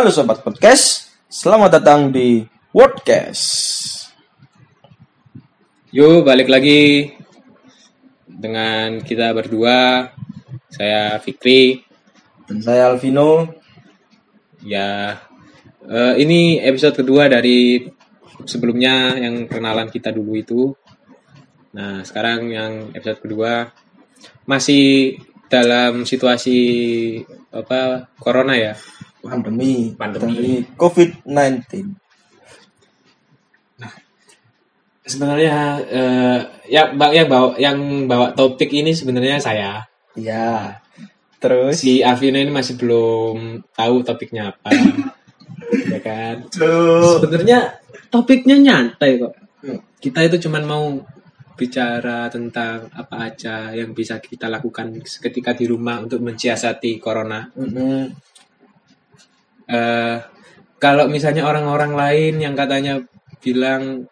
Halo Sobat Podcast, selamat datang di Wordcast. Yuk balik lagi dengan kita berdua. Saya Fikri. Dan saya Alvino. Ya, eh, ini episode kedua dari sebelumnya yang kenalan kita dulu itu. Nah, sekarang yang episode kedua masih dalam situasi apa corona ya. Pandemi, Pandemi. dari COVID-19. Sebenarnya eh, yang ba- yang bawa yang bawa topik ini sebenarnya saya. Ya, terus. Si Avino ini masih belum tahu topiknya apa. ya kan? Sebenarnya topiknya nyantai kok. Hmm. Kita itu cuman mau bicara tentang apa aja yang bisa kita lakukan ketika di rumah untuk mensiasati corona. Mm-mm. Eh, kalau misalnya orang-orang lain yang katanya bilang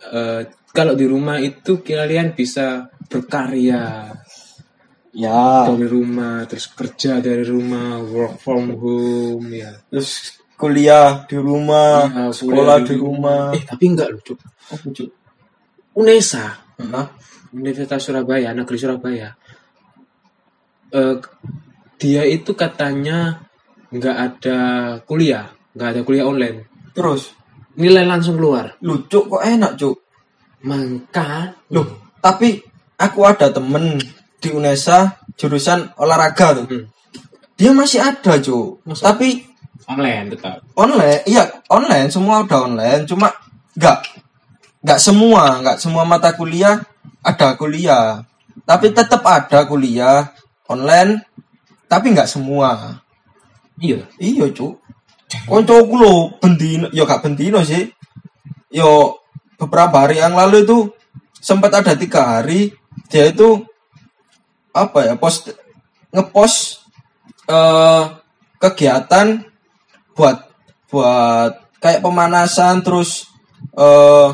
eh, kalau di rumah itu kalian bisa berkarya Ya, dari rumah, terus kerja dari rumah, work from home ya. terus kuliah di rumah, Ya, sekolah kuliah di rumah. Eh, tapi enggak lucu. Oh, Cuk. UNESA Hah? Universitas Surabaya, Negeri Surabaya. Eh, dia itu katanya nggak ada kuliah, nggak ada kuliah online. Terus, Nilai langsung keluar. lucu kok enak, Cuk. Maka, Loh, tapi aku ada temen di UNESA jurusan olahraga tuh. Hmm. Dia masih ada, Cuk. Masa? Tapi online tetap. online, iya online, semua udah online. Cuma nggak nggak semua, nggak semua mata kuliah ada kuliah. Tapi tetap ada kuliah online, tapi nggak semua. Iya. Iya, Cuk. Koncoku lo bendino, yo gak bendino sih. Yo beberapa hari yang lalu itu sempat ada tiga hari dia itu apa ya post ngepost eh kegiatan buat buat kayak pemanasan terus eh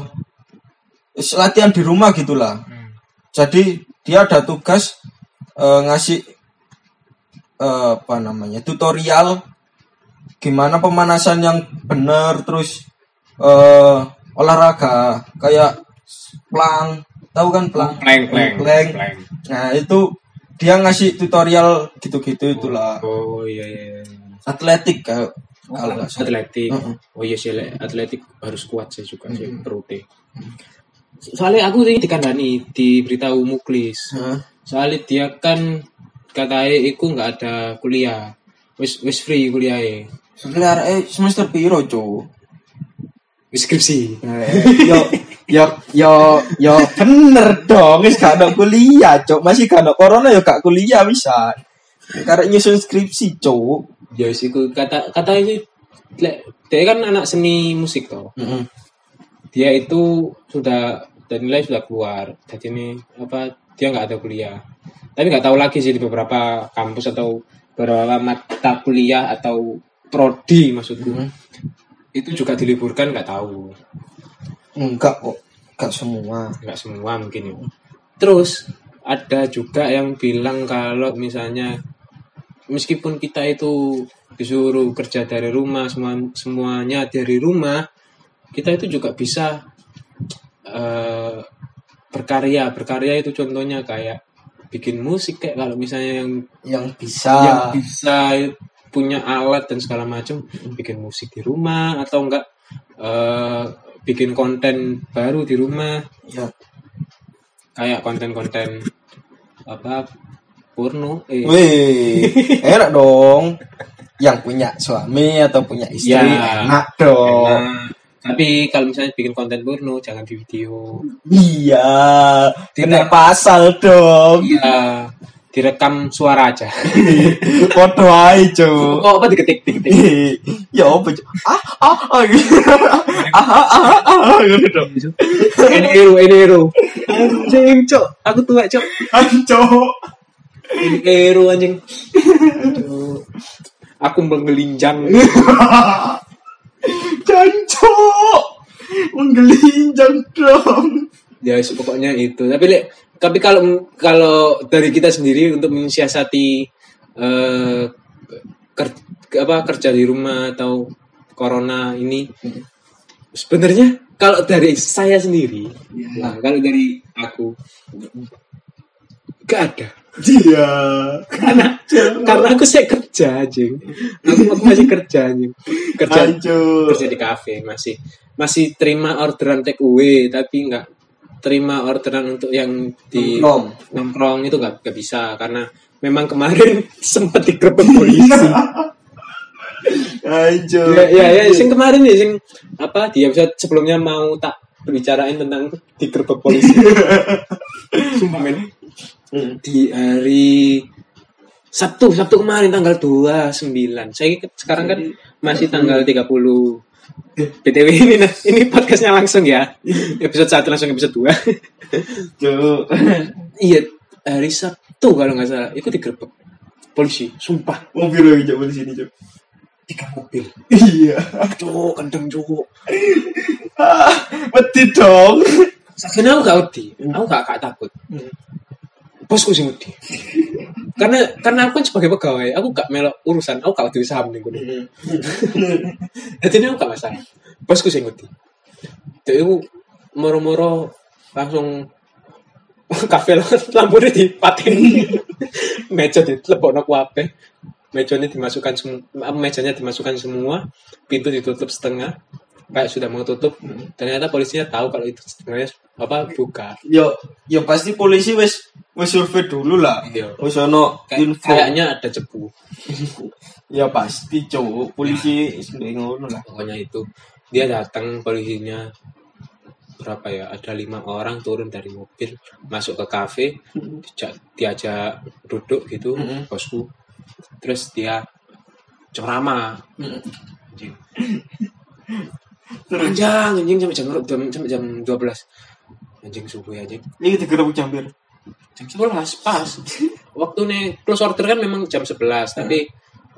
latihan di rumah gitulah. Jadi dia ada tugas eh, ngasih eh, apa namanya tutorial gimana pemanasan yang benar terus eh olahraga kayak plank tahu kan plank Plank, plank, plank. plank. nah itu dia ngasih tutorial gitu-gitu itulah Oh iya iya. iya. atletik kayak kalau nggak salah Atletik. Heeh. Oh iya sih, le- atletik harus kuat sih juga sih perutnya. Soalnya aku ini dikandani diberitahu Muklis. Heeh. Soalnya dia kan katanya iku nggak ada kuliah. Wis wis free kuliahnya. Sebenarnya eh semester piro cu Wis skripsi. yo yo yo yo bener dong wis gak ada kuliah cok masih gak ada corona yo gak kuliah bisa karena nyusun skripsi cok Ya wis iku kata kata lek dia kan anak seni musik toh. Dia itu sudah dan nilai sudah keluar. Jadi ini apa dia nggak ada kuliah. Tapi nggak tahu lagi sih di beberapa kampus atau beberapa mata kuliah atau prodi maksudku. Itu juga diliburkan nggak tahu. enggak kok enggak semua nggak semua mungkin ya. Terus ada juga yang bilang kalau misalnya meskipun kita itu disuruh kerja dari rumah semua semuanya dari rumah kita itu juga bisa eh, berkarya berkarya itu contohnya kayak bikin musik kayak kalau misalnya yang yang bisa. yang bisa punya alat dan segala macam bikin musik di rumah atau enggak eh, bikin konten baru di rumah. Ya. Kayak konten-konten apa porno eh. Wih enak dong. Yang punya suami atau punya istri Ya, enak dong. Enak. Tapi kalau misalnya bikin konten porno jangan di video. Iya. Kena Tidak. pasal dong. Ya direkam suara aja. Foto aja oh apa diketik diketik? Ya apa ah ah ah gitu. Ah ah ah ah gitu dong ini hero ini hero anjing cok aku tua cok Ancok. ini hero anjing. Aku menggelinjang Jancok. Menggelinjang dong. ya pokoknya itu tapi Lek, tapi kalau kalau dari kita sendiri untuk mensiasati eh, ker- apa kerja di rumah atau corona ini sebenarnya kalau dari saya sendiri nah, kalau dari aku gak ada Iya. karena karena aku saya kerja anjing aku, aku masih kerja anjing kerja Hancur. kerja di kafe masih masih terima orderan take away tapi nggak terima orderan untuk yang di Nongkrong. nongkrong itu nggak nggak bisa karena memang kemarin sempat digerebek polisi Hancur. ya ya ya sing kemarin ya sing apa di episode sebelumnya mau tak bicarain tentang digerebek polisi sumpah men Hmm. di hari Sabtu Sabtu kemarin tanggal 29 saya sekarang kan masih tanggal 30 BTW ini nah, ini podcastnya langsung ya episode 1 langsung episode 2 Cuk. iya hari Sabtu kalau nggak salah itu digerebek polisi sumpah Mobil lagi Cuk, di sini, Cuk. tiga mobil Iya. cowok kenceng cowok Wedi dong. Sakjane aku gak wedi, aku gak, gak takut. Bosku sing wedi. karena karena aku kan sebagai pegawai, aku gak melok urusan, aku gak wedi saham ning kono. Jadi ini aku gak masalah. Bosku sing wedi. Jadi aku moro-moro langsung kafe lampunya dipateni meja dilebokno kuape mejanya dimasukkan semua mejanya dimasukkan semua pintu ditutup setengah kayak sudah mau tutup ternyata polisinya tahu kalau itu sebenarnya apa buka Yo, yo pasti polisi wis wis survei dulu lah. Iya. Wis ono Kayak- info. kayaknya ada cepu Ya pasti, Cuk. Polisi ndek ngono lah. pokoknya itu dia datang polisinya berapa ya ada lima orang turun dari mobil masuk ke kafe dijak, diajak duduk gitu Mm-mm. bosku terus dia ceramah anjing panjang anjing sampai jam jam sampai jam 12 anjing subuh ya anjing. Ini digerebek jambir. jam 11 pas. Waktu nih close order kan memang jam 11 tapi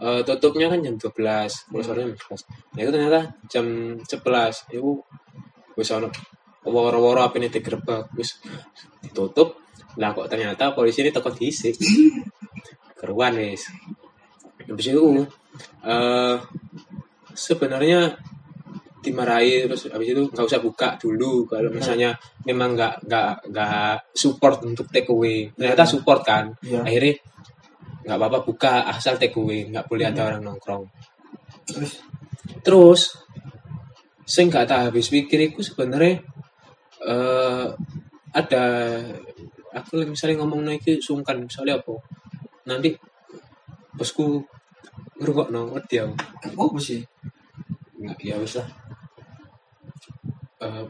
eh, tutupnya kan jam 12 close order jam 11 nah itu ternyata jam 11 itu wis ono woro-woro apa nih digerebek wis ditutup. Lah kok ternyata polisi ini teko diisi keruan wis. Habis itu eh sebenarnya dimarahi terus habis itu nggak usah buka dulu kalau misalnya memang nggak nggak nggak support untuk take away ternyata support kan. Iya. akhirnya nggak apa-apa buka asal take away nggak boleh ada orang nongkrong. Terus? Terus saya nggak tak habis pikir itu sebenarnya eh ada aku misalnya ngomong naik sungkan misalnya apa? Nanti bosku ngerungok nong wedi aku? Apa sih? nggak ya wis lah Eh,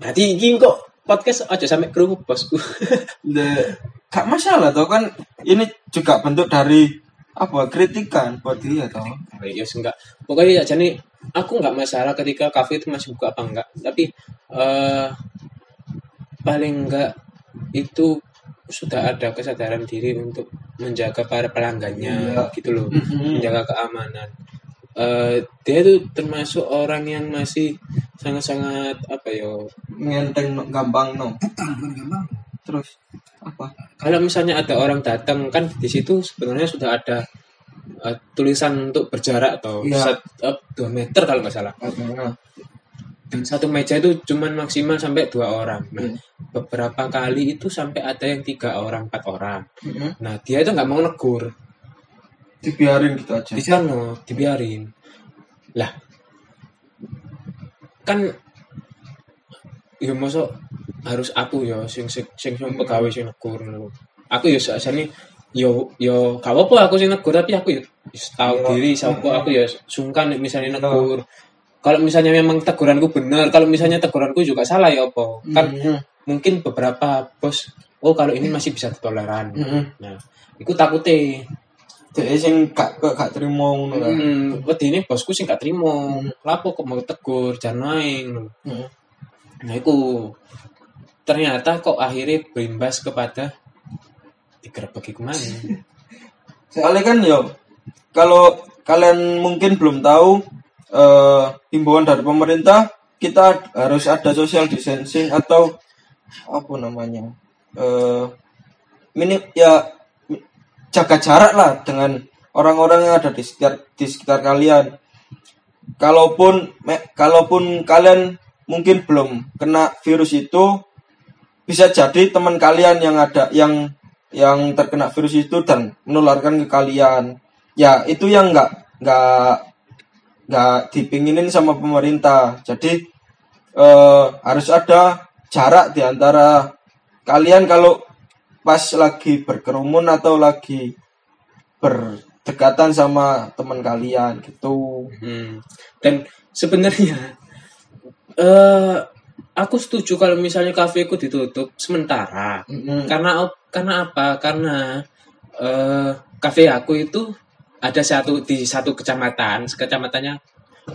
berarti ini kok podcast aja sampai kerungu bosku Le, gak masalah toh kan ini juga bentuk dari apa kritikan buat dia toh. ya enggak pokoknya aja nih aku nggak masalah ketika kafe itu masih buka apa enggak tapi eh paling enggak itu sudah ada kesadaran diri untuk menjaga para pelanggannya Iya. gitu loh Mhm. menjaga keamanan Eh dia itu termasuk orang yang masih sangat-sangat apa ya Ngenteng no- gampang no. Terus apa? kalau misalnya ada orang datang kan di situ sebenarnya sudah ada eh, tulisan untuk berjarak atau Iya. set- eh, dua meter kalau nggak salah Nah, dan satu meja itu cuman maksimal sampai dua orang nah Hmm. beberapa kali itu sampai ada yang tiga orang empat orang mhm. nah dia itu nggak mau negur Dibiarin gitu aja. di sana dibiarin lah kan ya masuk harus aku ya sing sing sing sing pegawai sing negur aku ya sakjane yo yo gak apa aku sing negur tapi aku ya tahu Iya. diri sapa aku ya sungkan misalnya negur kalau misalnya memang teguranku benar kalau misalnya teguranku juga salah ya apa kan Mhm. mungkin beberapa bos oh kalau ini masih bisa ditoleran Mhm. nah itu takutnya Jadi sing gak gak, gak terima ngono lah. Hmm, bosku sing gak terima. Hmm. Lapo kok mau tegur, jangan main. Mhm. Nah, itu ternyata kok akhirnya berimbas kepada digerebeki ke mana? Soalnya kan yo kalau kalian mungkin belum tahu eh himbauan dari pemerintah kita harus ada social distancing atau apa namanya eh mini ya jaga jarak lah dengan orang-orang yang ada di sekitar di sekitar kalian. Kalaupun me- kalaupun kalian mungkin belum kena virus itu bisa jadi teman kalian yang ada yang yang terkena virus itu dan menularkan ke kalian. Ya, itu yang nggak nggak nggak dipinginin sama pemerintah. Jadi eh, harus ada jarak di antara kalian kalau pas lagi berkerumun atau lagi berdekatan sama teman kalian gitu. Hmm. Dan sebenarnya eh aku setuju kalau misalnya kafe ku ditutup sementara. Mm-mm. Karena karena apa? Karena eh kafe aku itu ada satu di satu kecamatan, kecamatannya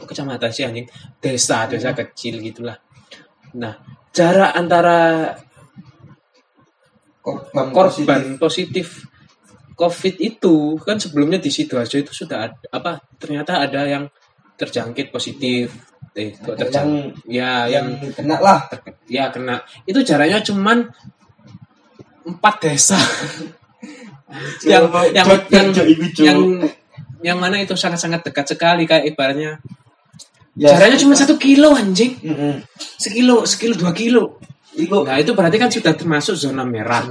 kecamatan sih anjing, desa, desa kecil gitulah. Nah, jarak antara Korban, korban positif. COVID itu kan sebelumnya di sidoarjo itu sudah ada, apa ternyata ada yang terjangkit positif eh kok Ada terjangkit ya yang yang kena lah. ya kena itu jaraknya cuman empat desa yang yang yang, yang yang mana itu sangat-sangat dekat sekali kayak ibaratnya Ya. jaraknya cuma satu kilo anjing Mm-mm. sekilo sekilo dua kilo nah itu berarti kan sudah termasuk zona merah.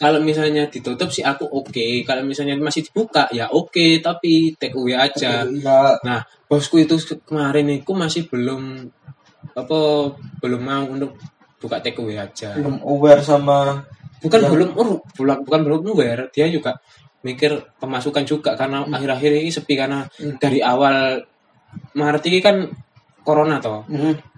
Kalau misalnya ditutup sih aku oke. Kalau misalnya masih dibuka ya oke. Tapi take away aja. Iya. nah bosku itu kemarin itu masih belum apa belum mau untuk buka take away aja. Belum aware sama bukan Ya. belum oh, bukan bukan belum aware. Dia juga mikir pemasukan juga karena Hmm. akhir-akhir ini sepi karena dari awal Maret ini kan corona toh. Mm.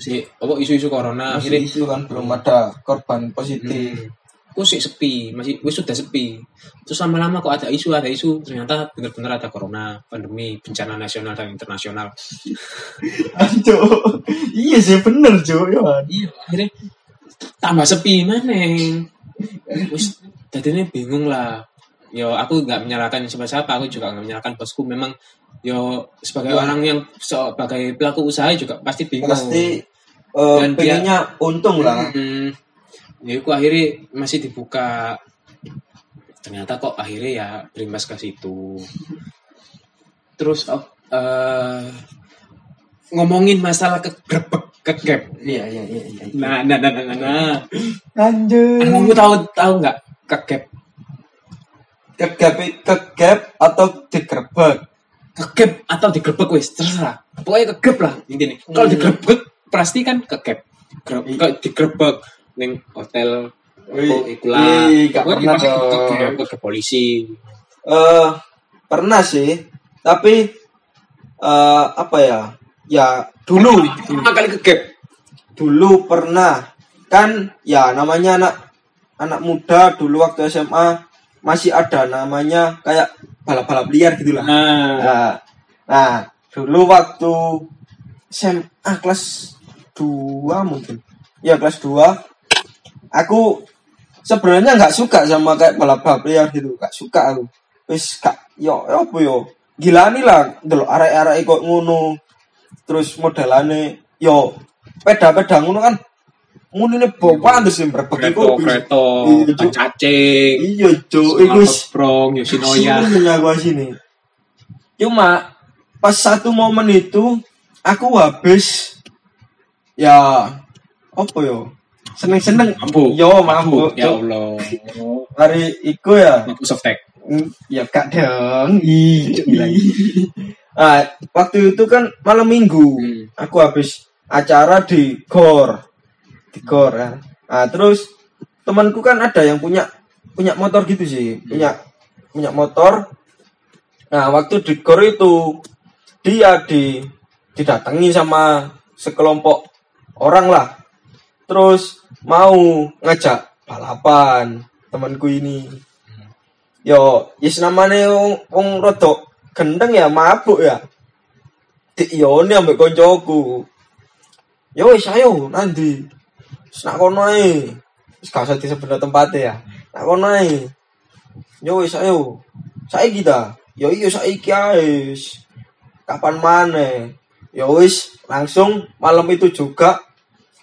Si apa isu-isu corona masih akhirnya isu kan belum ada korban positif. Hmm. Kok sih sepi, masih wis sudah sepi. Terus lama-lama kok ada isu, ada isu, ternyata benar-benar ada corona, pandemi, bencana nasional dan internasional. Anjo. iya sih bener Jo ya. Iya, akhirnya tambah sepi mana? Wis jadinya bingung lah. Yo aku nggak menyalahkan siapa-siapa, aku juga nggak menyalahkan bosku. Memang yo sebagai Ya. orang yang sebagai pelaku usaha juga pasti bingung. Pasti eh, Dan dia- pengennya untung lah. Hmm, ya aku akhirnya masih dibuka. Ternyata kok akhirnya ya berimbas ke situ. Terus eh, ngomongin masalah kegrebek kegep. Iya iya iya iya. Nah, nah, nah, nah, nah, nah. Lanjut. Kamu tahu tahu nggak kegep? Kegap kegap atau digerebek. Kegep atau digrebek wis terserah. Pokoknya kegep lah intinya. Kalau Hmm. digrebek pasti kan I- Kalau digrebek ning hotel Oh, ikulah. gak pernah ke polisi. eh pernah sih, tapi eh apa ya? Ya dulu Pertama kali kegep. dulu pernah kan ya namanya anak anak muda dulu waktu SMA masih ada namanya kayak balap-balap liar gitu lah. Nah, Nah, nah, dulu waktu SMA kelas 2 mungkin. Ya kelas 2 aku sebenarnya nggak suka sama kayak balap-balap liar gitu, nggak suka aku. Wis gak yo yo apa yo. Gila nih lah, delok arek-arek kok ngono. Terus modelane yo peda-peda ngono kan Muni ini bawa terus yang berbagi Kreto, Kreto, Iya, cacing, Iya, Cuk. Iku wis- Brong, Yoshinoya. Sini aku sini. Cuma pas satu momen itu aku habis ya apa yo seneng-seneng Mampu. yo mampu Ya. Allah. hari iku ya Mampu softtek. mm, ya kak dong ah waktu itu kan malam minggu Hmm. aku habis acara di gor di ya. Nah, terus temanku kan ada yang punya punya motor gitu sih, punya punya motor. Nah, waktu di gor itu dia di didatangi sama sekelompok orang lah. Terus mau ngajak balapan temanku ini. Yo, yes namanya wong, wong rodok gendeng ya mabuk ya. Dik yone ambek koncoku. Yo wis ayo nanti. Nak kono ae. Wis gak usah disebut tempatnya ya. Nak kono ae. Yo wis ayo. Saiki kita. Yo iya saiki ae. Kapan mana? Yo wis langsung malam itu juga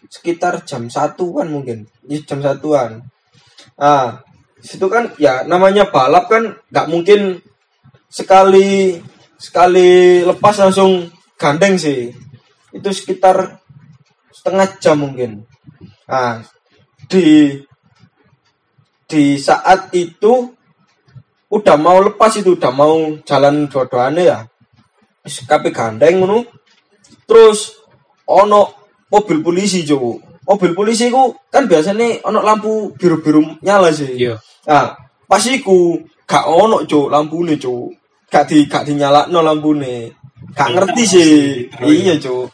sekitar jam satuan mungkin. Iya jam satuan. Ah, situ kan ya namanya balap kan nggak mungkin sekali sekali lepas langsung gandeng sih itu sekitar setengah jam mungkin nah di di saat itu udah mau lepas itu udah mau jalan dua-duanya ya kabeh gandeng ngono terus ono mobil polisi jo mobil polisi ku kan biasanya ono lampu biru-biru nyala sih Iya. Nah, pas iku gak ono cuk lampune cuk. Gak di gak dinyalakno lampune. Gak ngerti sih. Iya cuk.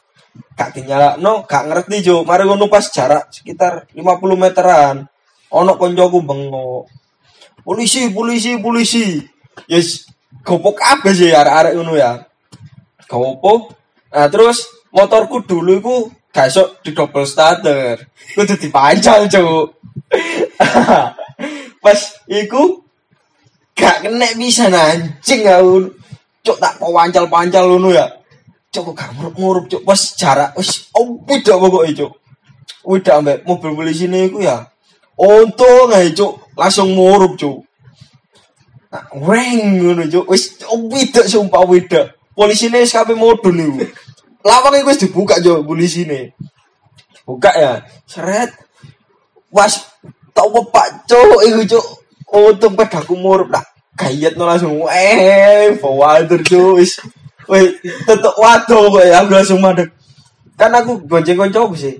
Gak dinyalakno, gak ngerti cuk. Mari ngono pas jarak sekitar 50 meteran. Ono koncoku bengok. Polisi, polisi, polisi. Yes, gopo kabeh sih arek-arek ngono ya. Gopo. Nah, terus motorku dulu iku gak iso di double starter. Kudu dipancal cuk. pas iku gak kena bisa anjing aku cuk tak pancal pancal ngono ya cuk kok gak murup cuk pas jarak wis oh beda pokoknya cuk udah ambek mobil polisi ini iku ya untung aja cuk langsung murup cuk nah, weng ngono cuk wis oh beda sumpah beda polisi ini kabeh modun niku lawang iku wis dibuka cuk polisi ini buka ya seret was tau pak cuk iku cuk untung pedaku murup lah gayet no langsung eh forwarder cuk wis wih tetep waduh kok ya aku langsung madek kan aku gonceng koncoku sih?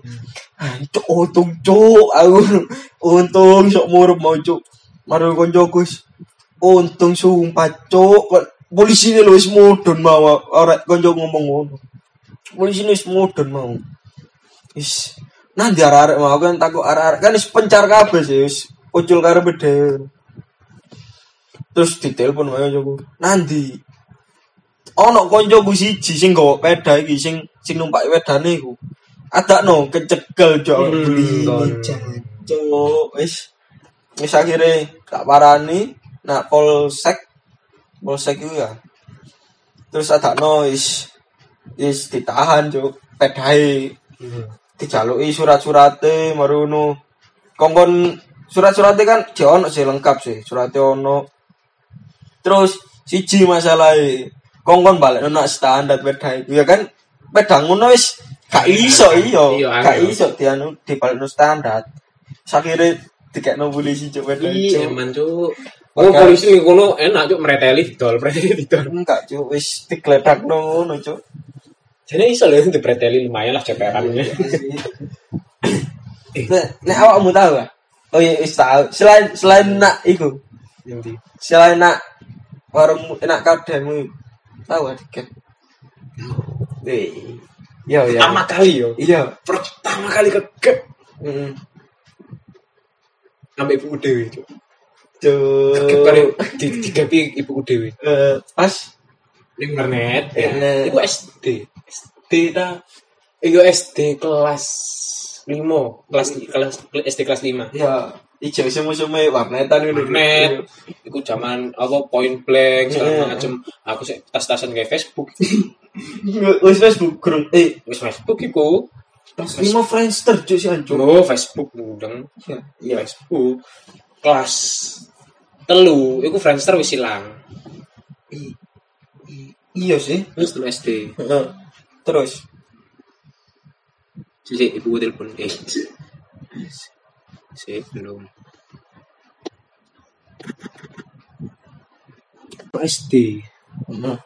Ah cuk untung cuk. Aku untung sok murup mau cuk. Maru koncoku wis untung sumpah cuk. Kok polisi ini lu wis mudun mau ora koncoku ngomong ngono. Polisi ini wis mudun mau. Is, nanti arek-arek mau kan takut arek-arek. Kan is pencar kabeh sih, wis ucul karo beda. Terus ditelepon wae joku. Nanti ono koncoku siji sing nggawa peda iki sing sing numpak wedane iku. Adakno kecekel jok Hmm, beli jancuk wis wis akhirnya tak parani nak polsek polsek itu ya. Terus adakno wis wis ditahan cuk pedae dijaluki surat-surate marono kongkon surat-surate kan dia ono sih lengkap sih. Surate ono. Terus siji masalahe kongkon balik nak standar peda iku ya kan peda ngono wis gak iso iya Iya, gak iso dianu dibalik standar sakire dikekno polisi cuk peda Iya, eman cuk. Oh, polisi nih kono enak cuk mereteli didol, preteli didol. enggak cuk wis digledakno ngono cuk Jadi iso lho dipreteli lumayan lah ceperan. Nek nek awakmu tahu ah? Oh iya, wis tahu. Selain selain nak iku, selain nak warung enak kademu tahu ah tiket. Wih. Iya, iya. Pertama kali yo. Iya. Pertama kali kegep Heeh. sampai ibu dewi cuk. Cuk. Kegep kali di digapi ibu dewi. Eh, pas Ning internet. Iku SD. SD ta. Iku SD kelas 5, kelas kelas SD kelas 5. ya ijo semu-semu warnetan ngono. Net, iku zaman apa point blank segala Iya. macem. Aku sih tas-tasan kayak Facebook. Wis Facebook grup. Eh, Wis Facebook iku. pas lima Friendster cuk si anjuk. Oh, Facebook mudeng. Iya. Facebook kelas telu iku Friendster wis ilang. I- i- Iya sih. Wis telu SD. Terus Sisi ibu telepon eh. Si belum. SD. Heeh.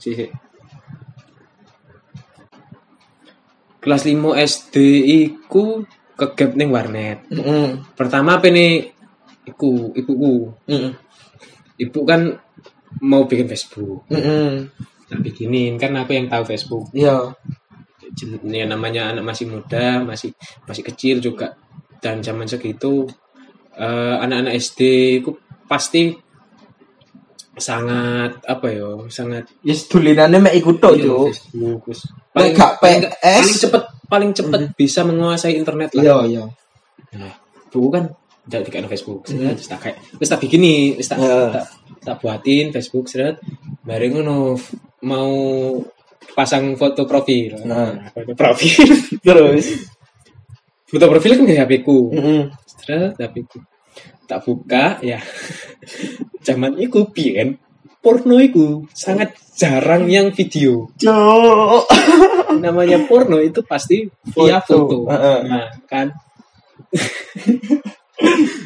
Sisi. Kelas 5 SD iku kegep ning warnet. Heeh. Pertama apa nih iku ibuku. Heeh. Ibu kan mau bikin Facebook. Heeh. Tak bikinin kan aku yang tahu Facebook. Iya. Jen- ya namanya anak masih muda, masih masih kecil juga dan zaman segitu eh, anak-anak SD itu pasti sangat apa ya sangat Yes, tulinannya mek ikut tok, iya, Nek gak paling, paling cepet paling cepet bisa menguasai internet lah Iya, iya. nah buku kan dari kayak Facebook terus tak kayak terus tak bikini terus tak, Iya. tak, tak buatin Facebook seret bareng ngono mau pasang foto profil Nah. foto profil Terus. Foto profil kan kayak HP ku Heeh. seret HP ku tak buka ya zaman iku biyen porno iku sangat jarang yang video Cuk. namanya porno itu pasti via Foto. foto, Heeh. nah kan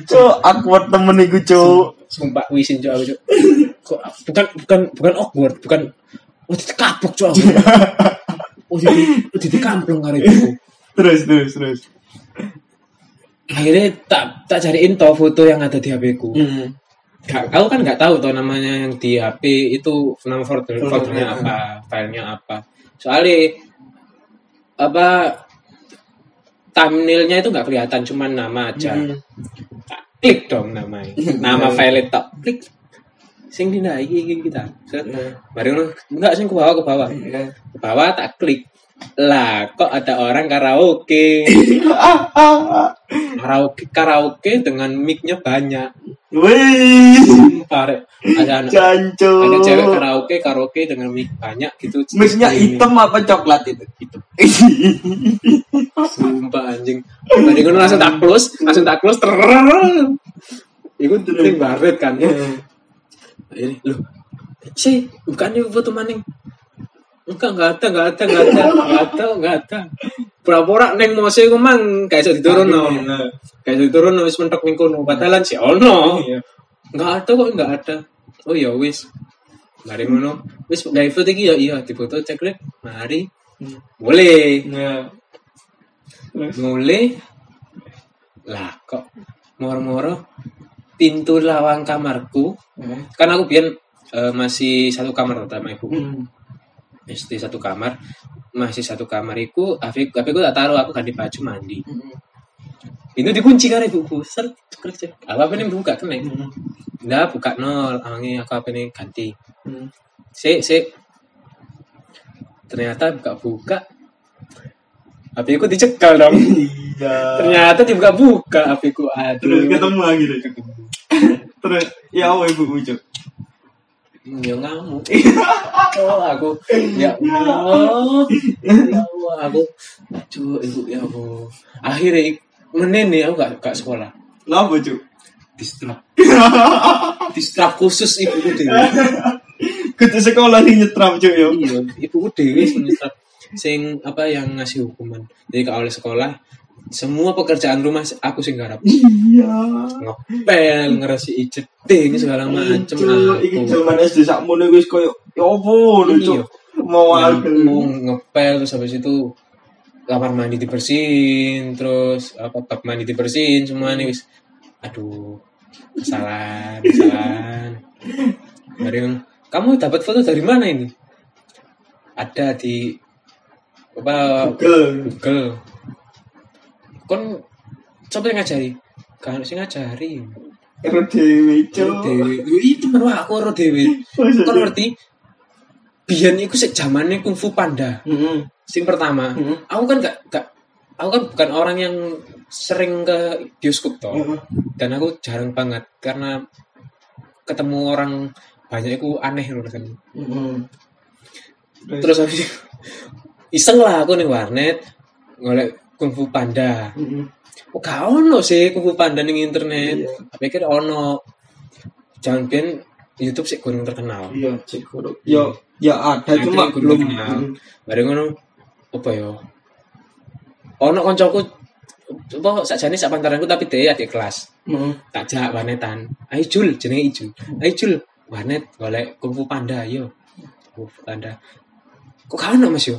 Cuk, awkward temen iku, Cuk. sumpah wisin cok aku cok kok bukan bukan bukan awkward bukan oh itu kapok cok aku oh itu itu kamplong kali itu Terus, terus, terus. Akhirnya tak tak cariin toh foto yang ada di HP ku Hmm. Gak, aku kan nggak tahu toh namanya yang di HP itu nama folder Hmm, foldernya hmm. apa filenya apa soalnya apa thumbnailnya itu nggak kelihatan cuman nama aja Hmm. tak klik dong namanya nama file tak klik sing dina iki iki kita Set. Hmm. ngono enggak sing ke bawah ke bawah Iya. ke bawah tak klik lah kok ada orang karaoke Ah, ah, ah. karaoke karaoke dengan mic-nya banyak Wih, Pare, ada anak ada cewek karaoke karaoke dengan mic banyak gitu Mixnya Ini. hitam apa coklat itu? Hitam. sumpah anjing tadi ngono langsung tak close langsung tak close itu sing baret kan ini loh sih bukannya foto maning enggak enggak ada enggak ada enggak ada. Enggak ada enggak ada. Pura-pura neng mose ku mang kayak iso diturun no kayak iso diturun no wis mentok ning kono. Padahal si ono. Iya. enggak ada kok enggak ada. Oh ya wis. Mari ngono. Wis gawe foto iki ya iya difoto cek lihat mari. Boleh. Nah. Terus? mulai lah kok moro-moro pintu lawang kamarku? Kan aku biar masih satu kamar sama ibu Hmm. SD satu kamar masih satu kamar iku HP HP ku tak taruh aku ganti baju mandi itu dikunci kan ibuku ser kerja apa apa ini buka kena Hmm. nggak buka nol awangi aku apa ini ganti Hmm. si si ternyata buka buka HP ku dicekal dong Iya. ternyata dibuka-buka HP ku aduh Terus ketemu lagi deh. Terus ya apa ibu ucap? Ya ngamuk. Oh aku ya Allah. Ya Allah aku cuy ibu ya Allah. Akhirnya menen nih aku gak, gak sekolah. Lah apa cuk? distrap. Distrap khusus ibuku dewi Kudu sekolah nih nyetrap cuk yo. iya ibuku dewi sing distrap sing apa yang ngasih hukuman. Jadi kalau oleh sekolah semua pekerjaan rumah aku sing garap Iya. ngepel ngerasi jeding segala macem Cuk, iki aku zaman SD sakmono wis koyo ya apa lho Iya. Mau aku. mau ngepel terus habis itu kamar mandi dibersihin terus apa bab mandi dibersihin semua nih wis aduh kesalahan kesalahan dari yang kamu dapat foto dari mana ini ada di apa Google. Google kon coba yang ngajari kan sih ngajari Ero dewe cuk. Yo, itu wah aku dewi Masa kon ngerti biyen iku sik zamane Kung Fu Panda Heeh. sing pertama Heeh. aku kan gak, gak aku kan bukan orang yang sering ke bioskop toh Heeh. dan aku jarang banget karena ketemu orang banyak itu aneh loh kan Heeh. terus habis iseng lah aku nih warnet ngolek Kung Fu Panda. Heeh. oh gak ono sih Kung Fu Panda ning internet. Iya. pikir ono. Jangan ben YouTube sih kurang terkenal. Iya, cek kurang. Ya, ya ada cuma Akhirnya kurang belum. terkenal. Bareng ngono apa ya? Ono koncoku apa sakjane sak pantaranku tapi dia adik kelas. Heeh. tak jak warnetan ayo Jul jenenge Ijul. Ayo Jul warnet golek kung fu panda yo kung fu panda. Kok gak ono Mas yo?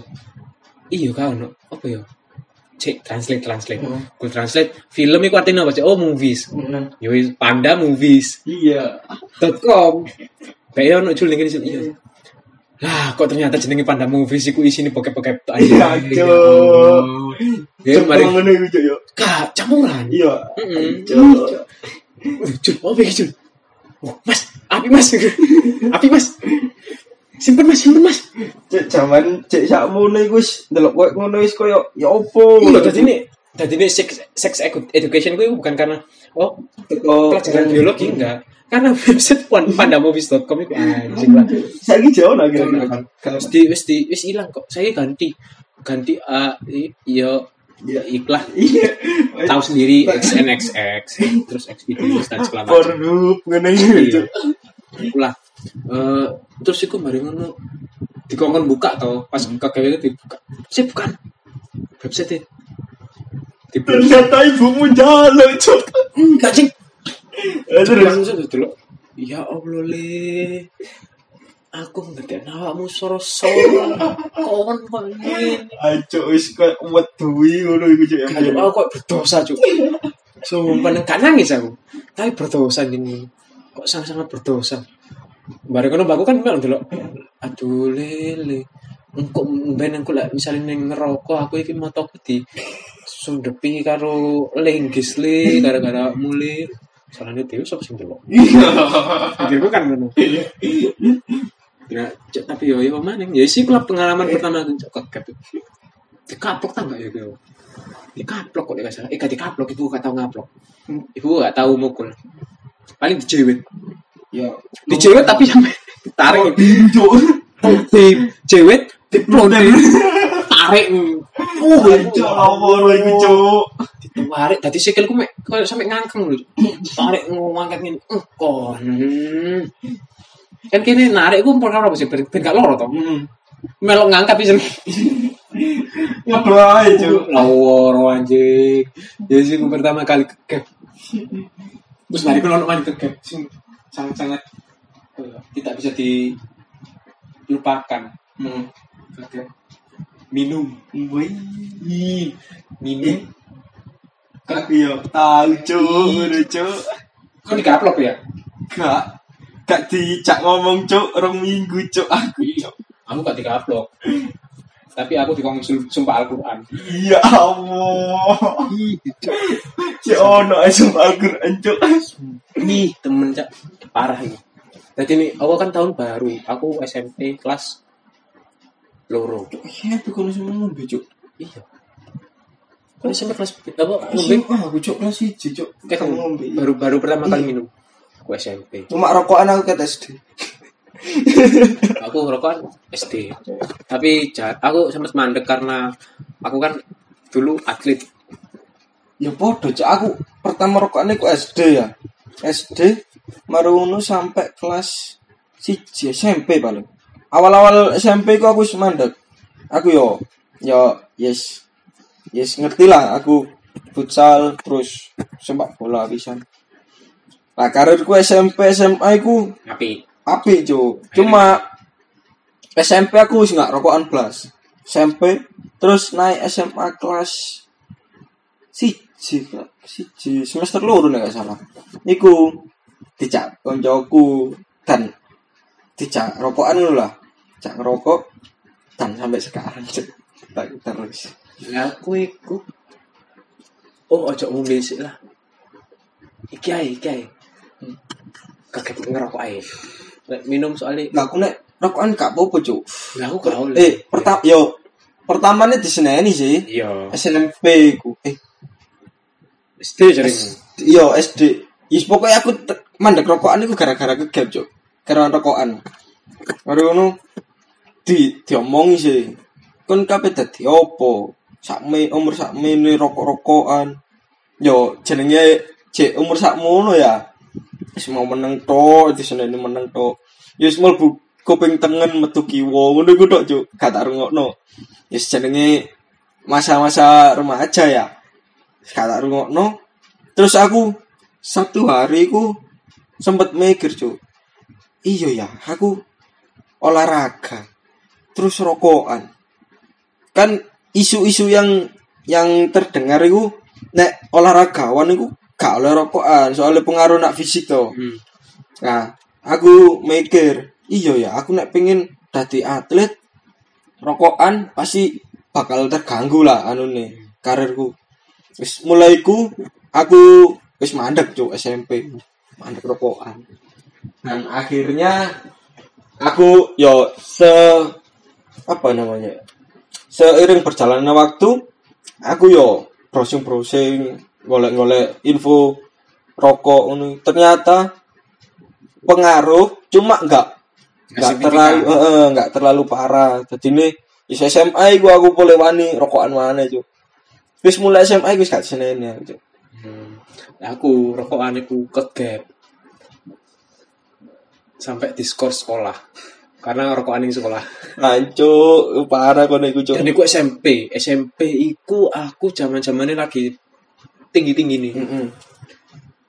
Iya gak ono. Apa yo cek translate translate Heeh. Google translate film iku artinya apa cek oh movies Heeh. yo wis, panda movies Iya. dot com kayak ono Jul ning iya lah kok ternyata jenenge panda movies iku isine bokep-bokep tok Iya, Cuk. Ya mari iki cuk yo. kak campuran Iya. Waduh, Jul, apa iki, Jul? Oh, mas, api mas, api mas. Simpen mas, simpen mas. Cek zaman cek sakmono iku wis ndelok koyo ngono wis koyo ya opo. Iya, tadi ini, tadi ini sex, sex edu- education gue bukan karena oh Oh, pelajaran biologi enggak, karena website pan- pandamovies.com itu anjing lah. Saiki jauh lah kira-kira kan. Wis di, wis di, wis hilang kok. Saya ganti, ganti, ah, i- yo ya iklah Iya. tahu sendiri XNXX terus XPD dan segala macam Pornhub ngene Iya. Eh, terus iku mari ngono dikongkon buka to pas KKW itu dibuka. Sih bukan. Website dibuka. Ternyata ibumu jalo, Cuk. enggak cing. Langsung dulu ya Allah le. Aku ngerti awakmu soro-soro kon ngene Ayo wis kok wedui ngono iku Cuk. yang Kayak aku kok berdosa cuk. Sumpah gak nangis aku. Tapi berdosa gini Kok sangat-sangat berdosa Bareng kono aku kan memang dulu Aduh lele Engkau ben aku lah misalnya neng ngerokok aku iki mataku di sundepi karo lenggis le gara-gara mulai soalnya dewi sapa sing delok Pikirku kan ngono. Ya cek, tapi yo yo maning. Ya sih kalau pengalaman pertama cok kaget dikaplok tak enggak ya gue dikaplok kok nggak salah. Eh dikaplok ibu gak tahu ngaplok. Ibu gak tahu mukul. Paling dijewet Ya, dijewet tapi sampai tarik Cuk. dijewet diplontir. Tarik. Oh, Cuk, lawor iku, Cuk. ditarik. Tadi sikilku mek kok sampai ngangkeng lho. Tarik ngangkat ngene. Eh, kon. Kan kini narik gue perkara apa sih ben gak loro toh Hmm. melok ngangkat bisa Ngedo ae, Cuk. lawor anjing. Jadi sih gue pertama kali kegep terus mari gue nonton kegep sing sangat-sangat eh, tidak bisa dilupakan Hmm. kegep minum Wih. minum Kak yo tahu, Cuk. Ngono, Cuk. kok dikaplok ya Gak Gak dicak ngomong, Cuk. Rong minggu, Cuk. Aku, Cuk. aku gak dikaplok tapi aku dikongkong sul- sumpah Al-Quran Ya Allah. Si ono sumpah Al-Qur'an, Cuk. Ih, temen cak parah ini. Jadi ini, aku kan tahun baru, aku SMP kelas loro. Iya, tapi kono semua ngombe, Cuk. Iya. Kan SMP kelas apa ngombe? Ah, aku Cuk kelas 1, Cuk. Kayak kamu ngombe. baru baru pertama kali minum. Aku SMP. Cuma rokokan aku ke SD. Aku ngerokok SD. Tapi ja- aku sempat mandek karena aku kan dulu atlet. Ya podo, Cuk. Aku pertama rokokan aku SD ya. SD marunu sampai kelas 1 SMP paling. Awal-awal SMP ku aku wis mandek. Aku yo yo yes yes ngerti lah aku futsal terus sepak bola pisan. Nah karirku SMP SMA ku Tapi api cu cuma SMP aku wis nggak rokokan blas SMP terus naik SMA kelas siji Kak. siji semester loro nek gak salah iku dicak koncoku dan dicak rokokan ngono lah cak ngerokok dan sampai sekarang Cuk. tak terus ya aku iku Oh, ojo ngombe sik lah. Iki ae, iki ae. Kakek ngerokok ae. Lek minum soalnya lah aku nek rokokan gak apa-apa cuk Lah aku gak oleh. eh pertama yo pertamanya diseneni sih Iya. SMP ku eh SD sering. Iya SD. Yes pokoknya aku mandek rokokan itu gara-gara kegap cok. Gara rokokan. Baru ngono di diomongi sih. Kon kabeh dadi opo? Sakme umur sakmene rokok-rokokan. Yo jenenge cek umur sakmono ya. Wis mau meneng tok, diseneni meneng. Ya wis mlebu kuping tengen metu kiwa ngono iku tok cuk. Gak tak rungokno. Wis jenenge masa-masa remaja ya. Gak tak rungokno. Terus aku satu hari ku sempet mikir cuy. Iya ya, aku olahraga. Terus rokokan. Kan isu-isu yang yang terdengar itu nek olahragawan itu gak oleh rokokan soalnya pengaruh nak fisik tuh. Hmm. Nah, aku mikir, iya ya, aku nek pengen dadi atlet rokokan pasti bakal terganggu lah anu nih karirku. Wis mulai ku aku wis mandek cuk SMP. Mandek rokokan. Dan akhirnya aku yo se apa namanya? Seiring berjalannya waktu, aku yo browsing-browsing, golek-golek info rokok ini. Ternyata pengaruh cuma enggak enggak terlalu eh, eh, enggak terlalu parah. Jadi ini di SMA gua aku boleh wani rokokan mana itu. Wis mulai SMA wis gak. Nah, aku rokokan iku kegap. Sampai diskors sekolah. Karena rokokan ning sekolah. Hancur, parah kono iku, Cuk. Dan iku SMP. SMP iku aku zaman-zamane lagi tinggi-tinggi nih. Heeh.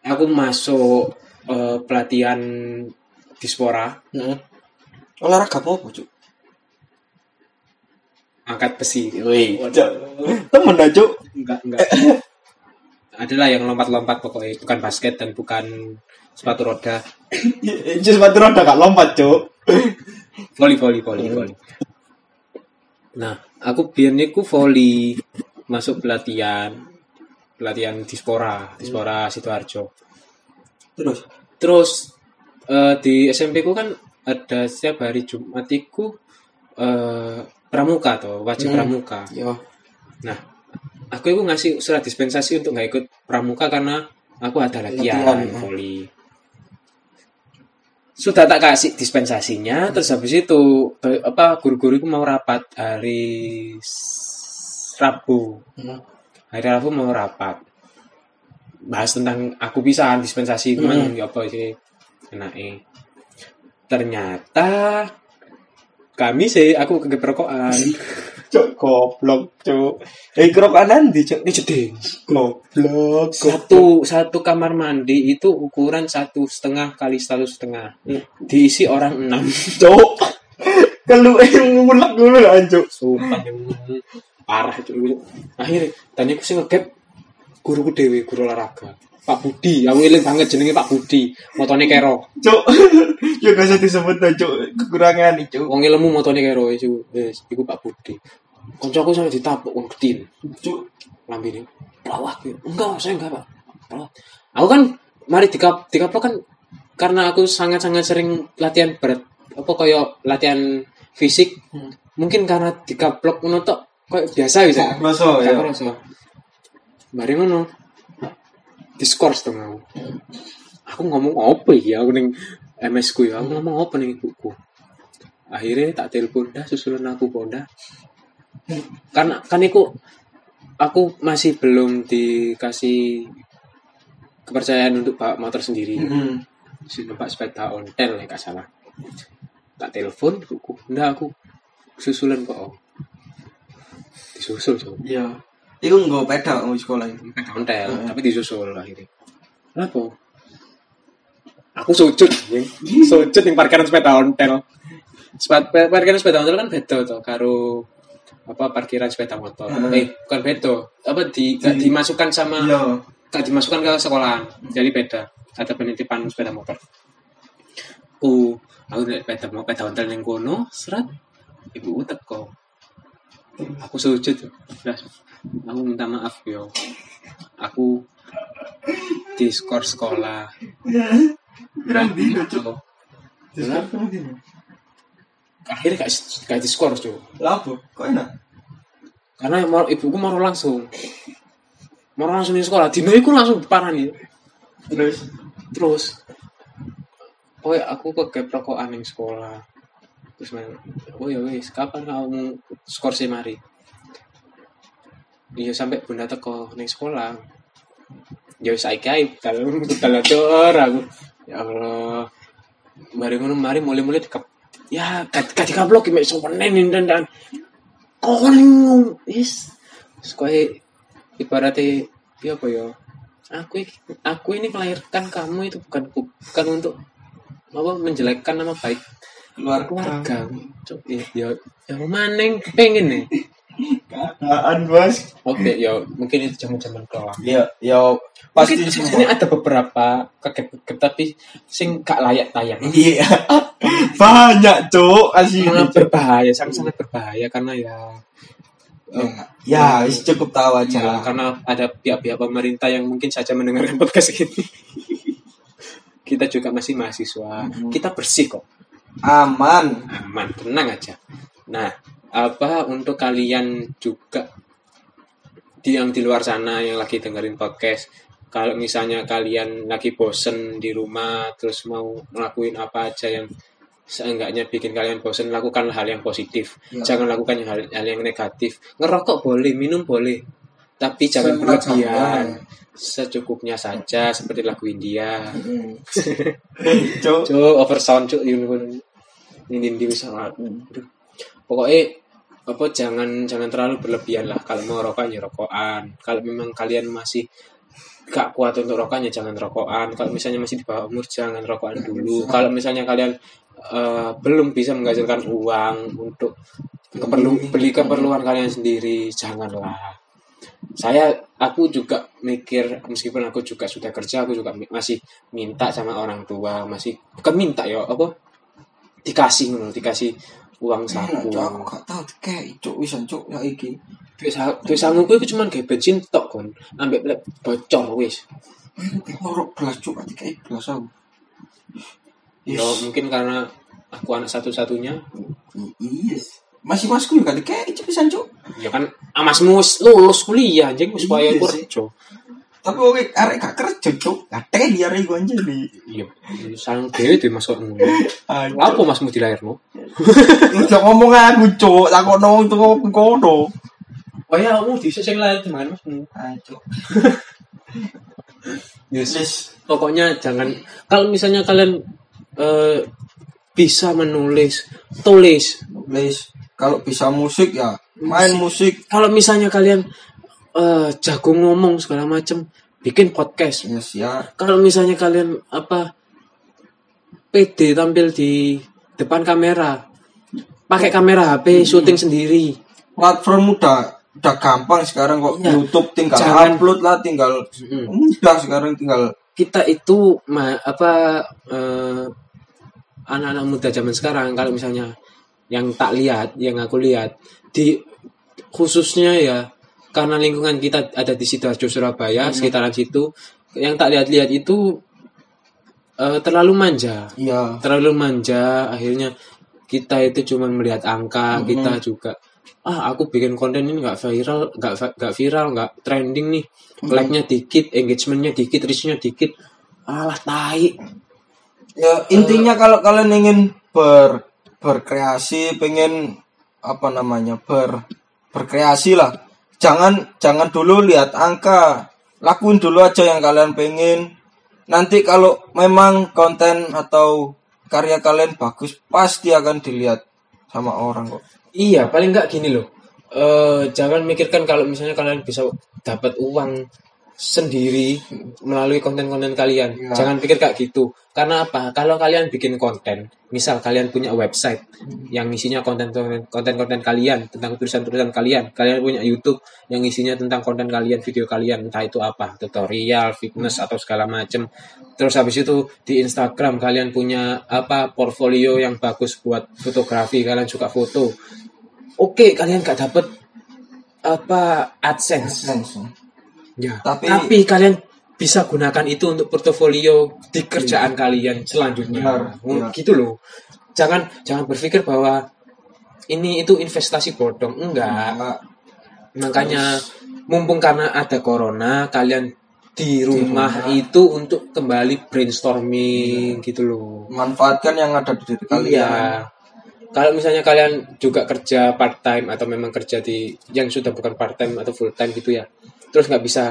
Aku masuk eh, pelatihan dispora Heeh. Olahraga apa, Cuk? angkat besi. Wih, Waduh. Temen Cuk. Enggak, enggak. Adalah yang lompat-lompat pokoknya bukan basket dan bukan sepatu roda. Itu sepatu roda gak lompat, Cuk. Voli, voli, voli, voli. Nah, aku biar niku voli masuk pelatihan pelatihan dispora, dispora Sidoarjo. Terus Terus eh, di SMP ku kan ada setiap hari Jumat iku eh, pramuka atau wajib Hmm. pramuka. yo Nah, aku itu ngasih surat dispensasi untuk nggak ikut pramuka karena aku ada latihan ya. voli. Sudah tak kasih dispensasinya, terus habis itu eh, apa guru-guru itu mau rapat hari Rabu. Hmm. Hari Rabu mau rapat. Bahas tentang aku bisa dispensasi Hmm. cuman ya apa sih enake. Ternyata kami sih aku kegeprokokan. Cuk, goblok, Cuk. Eh, kerokan ndi, Cuk? Ini jeding. Goblok, satu satu kamar mandi itu ukuran satu setengah kali satu setengah Hmm. diisi orang enam Cuk. Kalau eh ngulek dulu lah, Cuk. sumpah parah itu akhirnya dan aku sih ngegap guruku dewi guru olahraga Pak Budi aku ngiling banget jenenge Pak Budi motone kero Cuk. Ya gak usah disebut dah, Cuk. Kekurangan Cuk. wong ilmu motone kero itu wis iku Pak Budi koncoku sampe ditapuk wong gedin Cuk. lambi ini pelawak gitu. enggak saya enggak pak pelawak aku kan mari dikap dikaplok kan karena aku sangat sangat sering latihan berat apa kayak latihan fisik Hmm. mungkin karena dikaplok ngono tok kayak biasa bisa Kroso Gak ya. kerasa. mari ngono diskors dong aku. Aku ngomong apa ya aku ning MS ku ya. Aku ngomong apa ning ibuku? Akhirnya tak telepon dah susulan aku ponda karena kan iku aku masih belum dikasih kepercayaan untuk bawa motor sendiri. Heeh. si numpak sepeda ontel ya gak salah. Tak telepon ibuku ndak aku susulan kok disusul so Iya. Iku nggo peda mau sekolah itu. sepeda ontel tapi disusul akhirnya. Kenapa aku sujud sujud di parkiran sepeda ontel. Sepeda, parkiran sepeda ontel kan beda tuh karo apa parkiran sepeda motor. Eh bukan beda. Apa di, Di- dimasukkan sama Iya. gak dimasukkan ke sekolahan. Jadi beda. Ada penitipan sepeda motor. Aku aku lihat sepeda mau sepeda ontel yang kono serat ibu teko. Aku sujud. Lah, aku minta maaf yo aku diskor sekolah. Pirang dino, Cuk. Lah, akhirnya gak, gak diskor Lah apa? Kok enak? karena mau ibuku mau langsung. Mau langsung di sekolah. Dino iku langsung parah nih Terus? Terus. Oh ya aku ke rokokan yang sekolah. Terus main oh ya wis kapan kamu skor sih mari iya sampai bunda teko neng sekolah. Ya wis ae kalau kalau dor aku. Ya Allah. Mari ngono mari mulai-mulai dikap ya gak gak dikaplok mek sopanen dan dan wis. Terus kowe ibaratnya ya apa ya? Aku aku ini melahirkan kamu itu bukan bukan untuk apa menjelekkan nama baik keluarga. keluarga. Cuk, ya ya ya maneng pengen nih Keadaan, Bos. oke ya mungkin itu zaman zaman kelas Ya, ya pasti Mungkin semua. ini ada beberapa kegep tapi sing gak layak tayang Iya. Banyak, Cuk. Asli. sangat berbahaya sangat sangat berbahaya karena ya eh, Ya, wis cukup tahu aja ya, karena ada pihak-pihak pemerintah yang mungkin saja mendengarkan podcast ini kita juga masih mahasiswa Mhm. kita bersih kok Aman. aman tenang aja nah apa untuk kalian juga di yang di luar sana yang lagi dengerin podcast kalau misalnya kalian lagi bosen di rumah terus mau ngelakuin apa aja yang seenggaknya bikin kalian bosen lakukan hal yang positif Ya. jangan lakukan hal, hal yang negatif ngerokok boleh minum boleh tapi jangan berlebihan secukupnya saja seperti lagu India Cuk. oversound cuk ini ini ini bisa Aduh. Pokoknya apa jangan jangan terlalu berlebihan lah. Kalau mau rokokan ya rokokan. Kalau memang kalian masih gak kuat untuk rokokan ya jangan rokokan. Kalau misalnya masih di bawah umur jangan rokokan dulu. Kalau misalnya kalian eh, belum bisa menghasilkan uang untuk keperlu beli. keperluan kalian sendiri janganlah. Saya aku juga mikir meskipun aku juga sudah kerja aku juga masih minta sama orang tua masih bukan minta ya apa dikasih dikasih uang saku Cuk, aku gak tau kayak cuk wisan cuk ya iki. duit sa- duit sangu kuwi cuma kayak bensin tok kon ambek bocor wis Loro belas cuk ati kayak belas aku. ya mungkin karena aku anak satu-satunya Iya. Masih masku juga kayak cuk wisan cuk. ya kan amasmu wis lulus kuliah anjing wis Iya sih. kerja Tapi oke arek gak kerja cuk. Gak teli arek iku anjir nih. iya sang dhewe tuh masuk ngono apa masmu dilairno Udah ngomong aku cuk, takono tuwa kono. oh ya kamu di sing lain gimana masmu Ayo. yes. Yes. pokoknya jangan kalau misalnya kalian eh, bisa menulis tulis Please, kalau bisa musik ya main musik. kalau misalnya kalian eh, jago ngomong segala macam bikin podcast Yes ya. kalau misalnya kalian apa PD tampil di depan kamera pakai kamera HP syuting sendiri Platform udah udah gampang sekarang kok Iya. YouTube tinggal Jangan- upload lah tinggal Mm. mudah sekarang tinggal kita itu ma- apa eh, anak-anak muda zaman sekarang kalau misalnya yang tak lihat yang aku lihat di khususnya ya karena lingkungan kita ada di sidoarjo Surabaya sekitaran situ. Yang tak lihat-lihat itu eh, terlalu manja. Iya. Terlalu manja. Akhirnya kita itu cuma melihat angka kita juga ah aku bikin konten ini nggak viral nggak nggak viral nggak trending nih. Like-nya dikit engagementnya dikit reach-nya dikit. Alah tai. Ya intinya kalau kalian ingin ber berkreasi pengen apa namanya ber berkreasi lah jangan jangan dulu lihat angka. Lakuin dulu aja yang kalian pengen. Nanti kalau memang konten atau karya kalian bagus pasti akan dilihat sama orang kok. Iya paling nggak gini loh. Eh jangan mikirkan kalau misalnya kalian bisa dapat uang sendiri melalui konten-konten kalian. Iya. Jangan pikir kayak gitu. Karena apa? Kalau kalian bikin konten, misal kalian punya website yang isinya konten-konten kalian tentang tulisan-tulisan kalian, kalian punya YouTube yang isinya tentang konten kalian, video kalian, entah itu apa, tutorial, fitness atau segala macem. Terus habis itu di Instagram kalian punya apa portfolio yang bagus buat fotografi, kalian suka foto. Oke, kalian gak dapet apa AdSense. Ya. Tapi- Tapi, kalian bisa gunakan itu untuk portofolio di kerjaan kalian selanjutnya. Benar, Oh, iya. Gitu loh. Jangan jangan berpikir bahwa ini itu investasi bodong. Enggak. Nah, Makanya mumpung karena ada corona, kalian di rumah itu untuk kembali brainstorming gitu loh. manfaatkan yang ada di diri kalian Iya. Kalau misalnya kalian juga kerja part time atau memang kerja di yang sudah bukan part time atau full time gitu ya, terus nggak bisa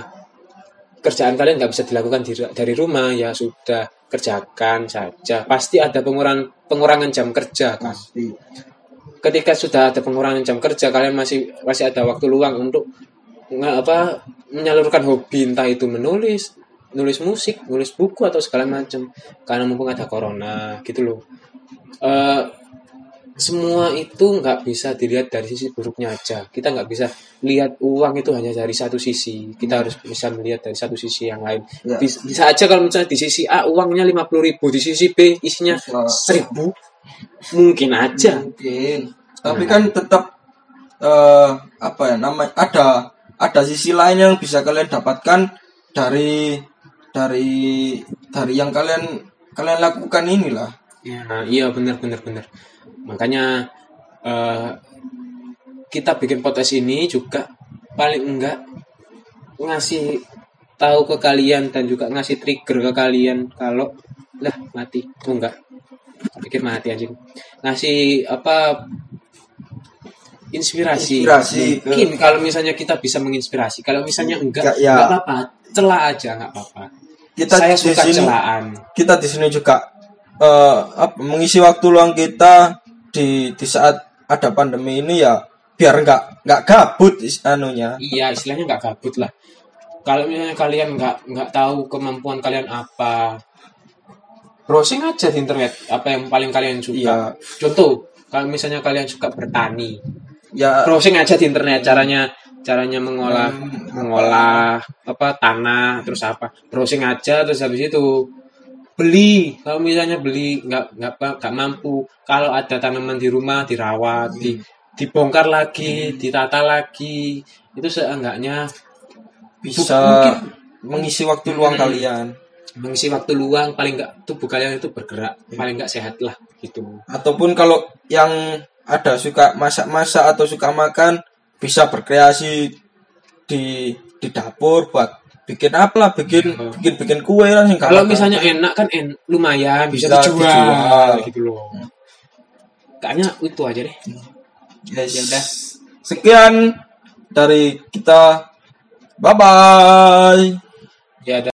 kerjaan kalian nggak bisa dilakukan di, dari rumah ya sudah kerjakan saja. Pasti ada pengurangan pengurangan jam kerja kan. pasti Ketika sudah ada pengurangan jam kerja, kalian masih masih ada waktu luang untuk nggak apa menyalurkan hobi entah itu menulis, nulis musik, nulis buku atau segala macam. Karena mumpung ada corona gitu loh. Eh, semua itu nggak bisa dilihat dari sisi buruknya aja. Kita nggak bisa lihat uang itu hanya dari satu sisi. Kita harus bisa melihat dari satu sisi yang lain. Ya. Bisa, bisa aja kalau misalnya di sisi A uangnya 50.000 ribu, di sisi B isinya. 1000 mungkin aja. mungkin tapi kan tetap eh apa ya namanya ada ada sisi lain yang bisa kalian dapatkan dari dari dari yang kalian kalian lakukan inilah Ya, iya benar benar benar. Makanya eh, kita bikin podcast ini juga paling enggak ngasih tahu ke kalian dan juga ngasih trigger ke kalian kalau lah mati tuh enggak pikir mati anjing ngasih apa inspirasi. Inspirasi ke- Mungkin kalau misalnya kita bisa menginspirasi, kalau misalnya enggak, Enggak, ya. enggak apa-apa, celah aja enggak apa-apa. kita Saya di suka sini celaan. kita di sini juga eh, apa, mengisi waktu luang kita di di saat ada pandemi ini ya biar nggak nggak gabut anunya Iya, istilahnya enggak gabut lah. Kalau misalnya kalian enggak enggak tahu kemampuan kalian apa, browsing aja di internet apa yang paling kalian suka. Iya. Contoh, kalau misalnya kalian suka bertani, ya browsing aja di internet caranya caranya mengolah mengolah apa tanah terus apa browsing aja terus habis itu beli. Kalau misalnya beli nggak nggak nggak mampu. Kalau ada tanaman di rumah dirawat di dibongkar lagi ditata lagi itu seenggaknya bisa mungkin- mengisi waktu luang Hmm. kalian. Mengisi waktu luang paling nggak tubuh kalian itu bergerak paling nggak sehat lah gitu. Ataupun kalau yang ada suka masak-masak atau suka makan bisa berkreasi di di dapur buat bikin apa lah bikin Iya. bikin bikin kue lah sing kalau misalnya enak kan en lumayan bisa, Bisa dijual, dijual. gitu loh kayaknya itu aja deh Yes. Ya udah. sekian dari kita bye bye ya